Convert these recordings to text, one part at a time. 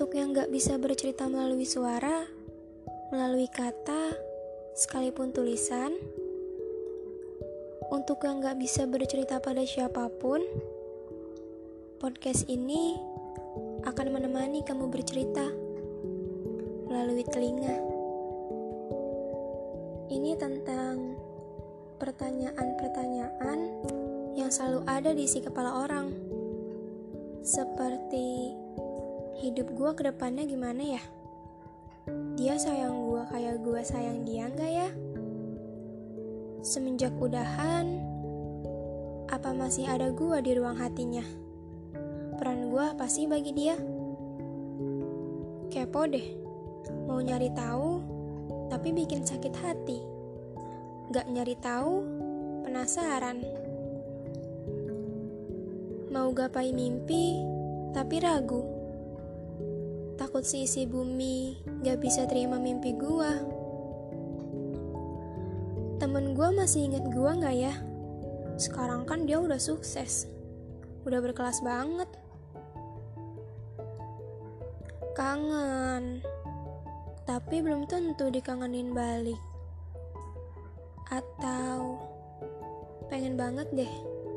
Untuk yang gak bisa bercerita melalui suara, melalui kata, sekalipun tulisan, untuk yang gak bisa bercerita pada siapa pun, podcast ini akan menemani kamu bercerita melalui telinga. Ini tentang pertanyaan-pertanyaan yang selalu ada di isi kepala orang. Seperti hidup gue ke depannya gimana ya? Dia sayang gue kayak gue sayang dia nggak ya? Semenjak udahan, apa masih ada gue di ruang hatinya? Peran gue apa sih bagi dia? Kepo deh, mau nyari tahu, tapi bikin sakit hati. Gak nyari tahu, penasaran. Mau gapai mimpi, tapi ragu. Takut si isi bumi gak bisa terima mimpi gua. Temen gua masih inget gua gak ya? Sekarang kan dia udah sukses. Udah berkelas banget. Kangen. Tapi belum tentu dikangenin balik. Atau pengen banget deh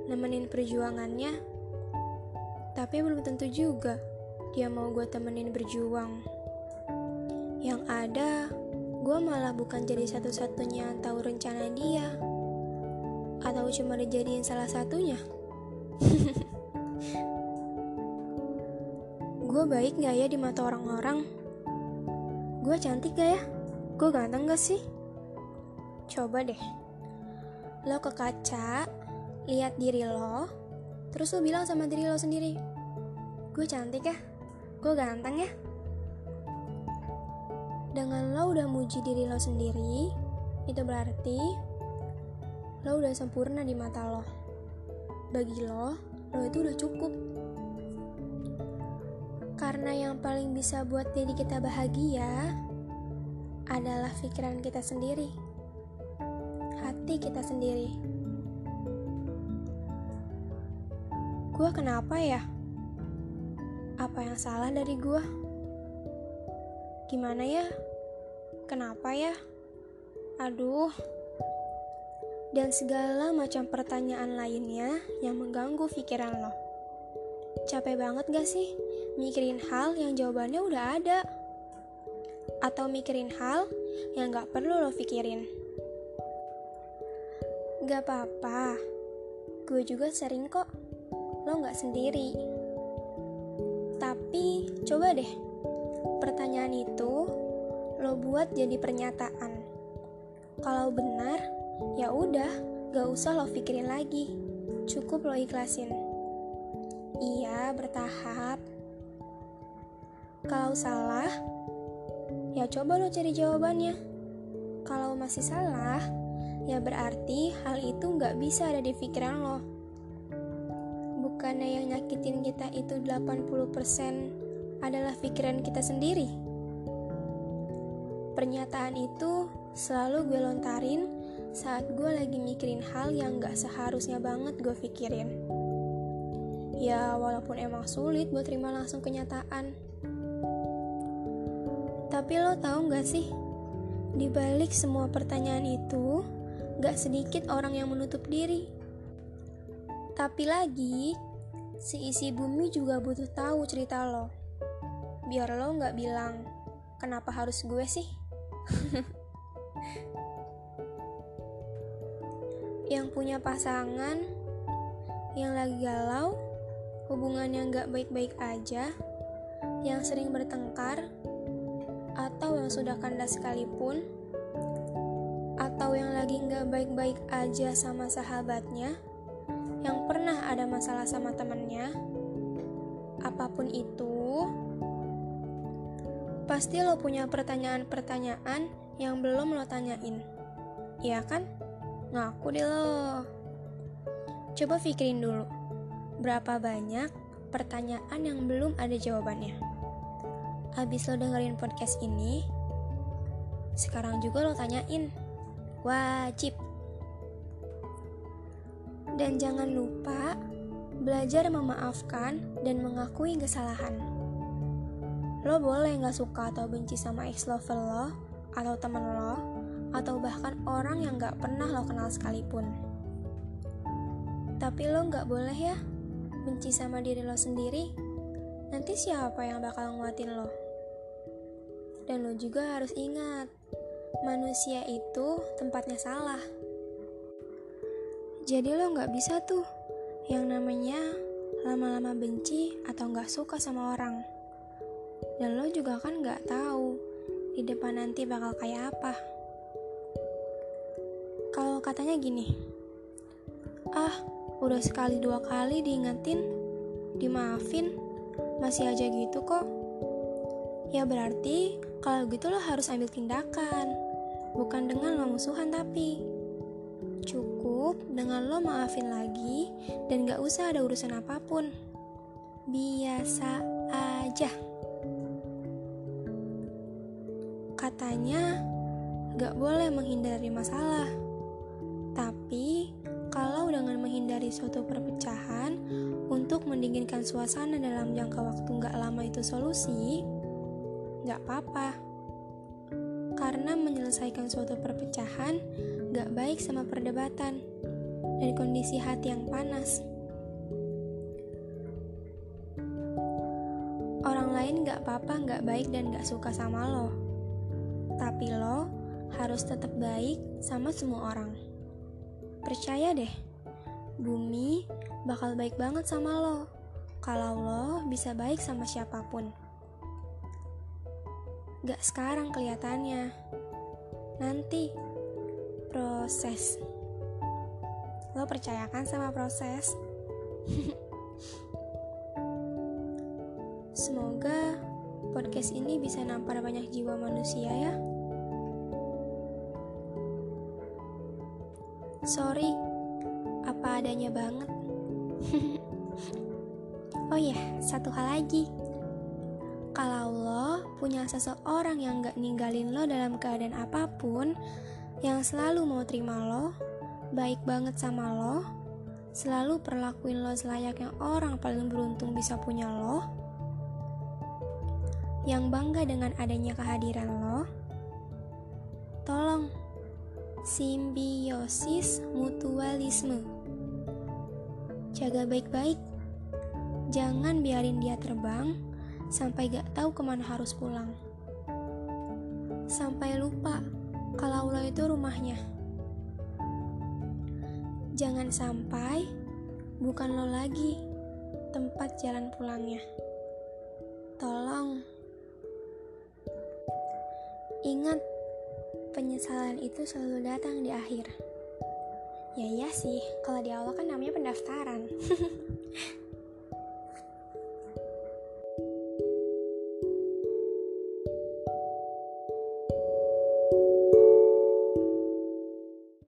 nemenin perjuangannya. Tapi belum tentu juga dia mau gue temenin berjuang. Yang ada, gue malah bukan jadi satu-satunya yang tahu rencana dia. Atau cuma dijadiin salah satunya. gue baik gak ya di mata orang-orang? Gue cantik gak ya? Gue ganteng gak sih? Coba deh. Lo ke kaca, lihat diri lo, terus lo bilang sama diri lo sendiri, gue cantik ya? Gue ganteng ya. Dengan lo udah muji diri lo sendiri itu berarti lo udah sempurna di mata lo. Bagi lo lo itu udah cukup. Karena yang paling bisa buat diri kita bahagia adalah pikiran kita sendiri hati kita sendiri. Gue kenapa ya apa yang salah dari gue? Gimana ya? Kenapa ya? Aduh. Dan segala macam pertanyaan lainnya yang mengganggu pikiran lo. Capek banget gak sih mikirin hal yang jawabannya udah ada? Atau mikirin hal yang gak perlu lo pikirin? Gak apa-apa, gue juga sering kok. Lo gak sendiri. Coba deh, pertanyaan itu lo buat jadi pernyataan. Kalau benar, ya udah, gak usah lo pikirin lagi. Cukup lo ikhlasin. Iya, bertahap. Kalau salah, ya coba lo cari jawabannya. Kalau masih salah, ya berarti hal itu gak bisa ada di pikiran lo bukannya yang nyakitin kita itu 80% adalah pikiran kita sendiri? Pernyataan itu selalu gue lontarin saat gue lagi mikirin hal yang gak seharusnya banget gue pikirin. Ya, walaupun emang sulit buat terima langsung kenyataan. Tapi lo tau gak sih, di balik semua pertanyaan itu, gak sedikit orang yang menutup diri. Tapi lagi, si isi bumi juga butuh tahu cerita lo. Biar lo nggak bilang, kenapa harus gue sih? yang punya pasangan, yang lagi galau, hubungan yang nggak baik-baik aja, yang sering bertengkar, atau yang sudah kandas sekalipun, atau yang lagi nggak baik-baik aja sama sahabatnya, yang pernah ada masalah sama temennya, apa pun itu, pasti lo punya pertanyaan-pertanyaan yang belum lo tanyain. Iya kan? Ngaku deh lo. Coba pikirin dulu, berapa banyak pertanyaan yang belum ada jawabannya. Abis lo dengerin podcast ini, sekarang juga lo tanyain. Wajib dan jangan lupa belajar memaafkan dan mengakui kesalahan. Lo boleh gak suka atau benci sama ex lover lo, atau temen lo, atau bahkan orang yang gak pernah lo kenal sekalipun. Tapi lo gak boleh ya benci sama diri lo sendiri. Nanti siapa yang bakal nguatin lo? Dan lo juga harus ingat, manusia itu tempatnya salah. Jadi lo gak bisa tuh yang namanya lama-lama benci atau gak suka sama orang. Dan lo juga kan gak tahu di depan nanti bakal kayak apa. Kalau katanya gini, ah udah sekali dua kali diingetin, dimaafin, masih aja gitu kok. Ya berarti kalau gitu lo harus ambil tindakan, bukan dengan lo musuhan tapi. Cukup dengan lo maafin lagi dan gak usah ada urusan apa pun. Biasa aja. Katanya, gak boleh menghindari masalah. Tapi, kalau dengan menghindari suatu perpecahan untuk mendinginkan suasana dalam jangka waktu gak lama itu solusi, gak apa-apa. Karena menyelesaikan suatu perpecahan gak baik sama perdebatan dan kondisi hati yang panas. Orang lain gak apa-apa gak baik dan gak suka sama lo tapi lo harus tetap baik sama semua orang. Percaya deh, bumi bakal baik banget sama lo kalau lo bisa baik sama siapa pun. Gak sekarang kelihatannya, nanti proses. Lo percayakan sama proses? podcast ini bisa nampar banyak jiwa manusia ya. Sorry, apa adanya banget. oh ya, satu hal lagi. Kalau lo punya seseorang yang gak ninggalin lo dalam keadaan apa pun, yang selalu mau terima lo, baik banget sama lo, selalu perlakuin lo selayaknya orang paling beruntung bisa punya lo, yang bangga dengan adanya kehadiran lo, tolong simbiosis mutualisme. Jaga baik-baik, jangan biarin dia terbang sampai gak tahu ke mana harus pulang. Sampai lupa kalau lo itu rumahnya. Jangan sampai bukan lo lagi tempat jalan pulangnya. Tolong Ingat, penyesalan itu selalu datang di akhir. Ya iya sih, kalau di awal kan namanya pendaftaran.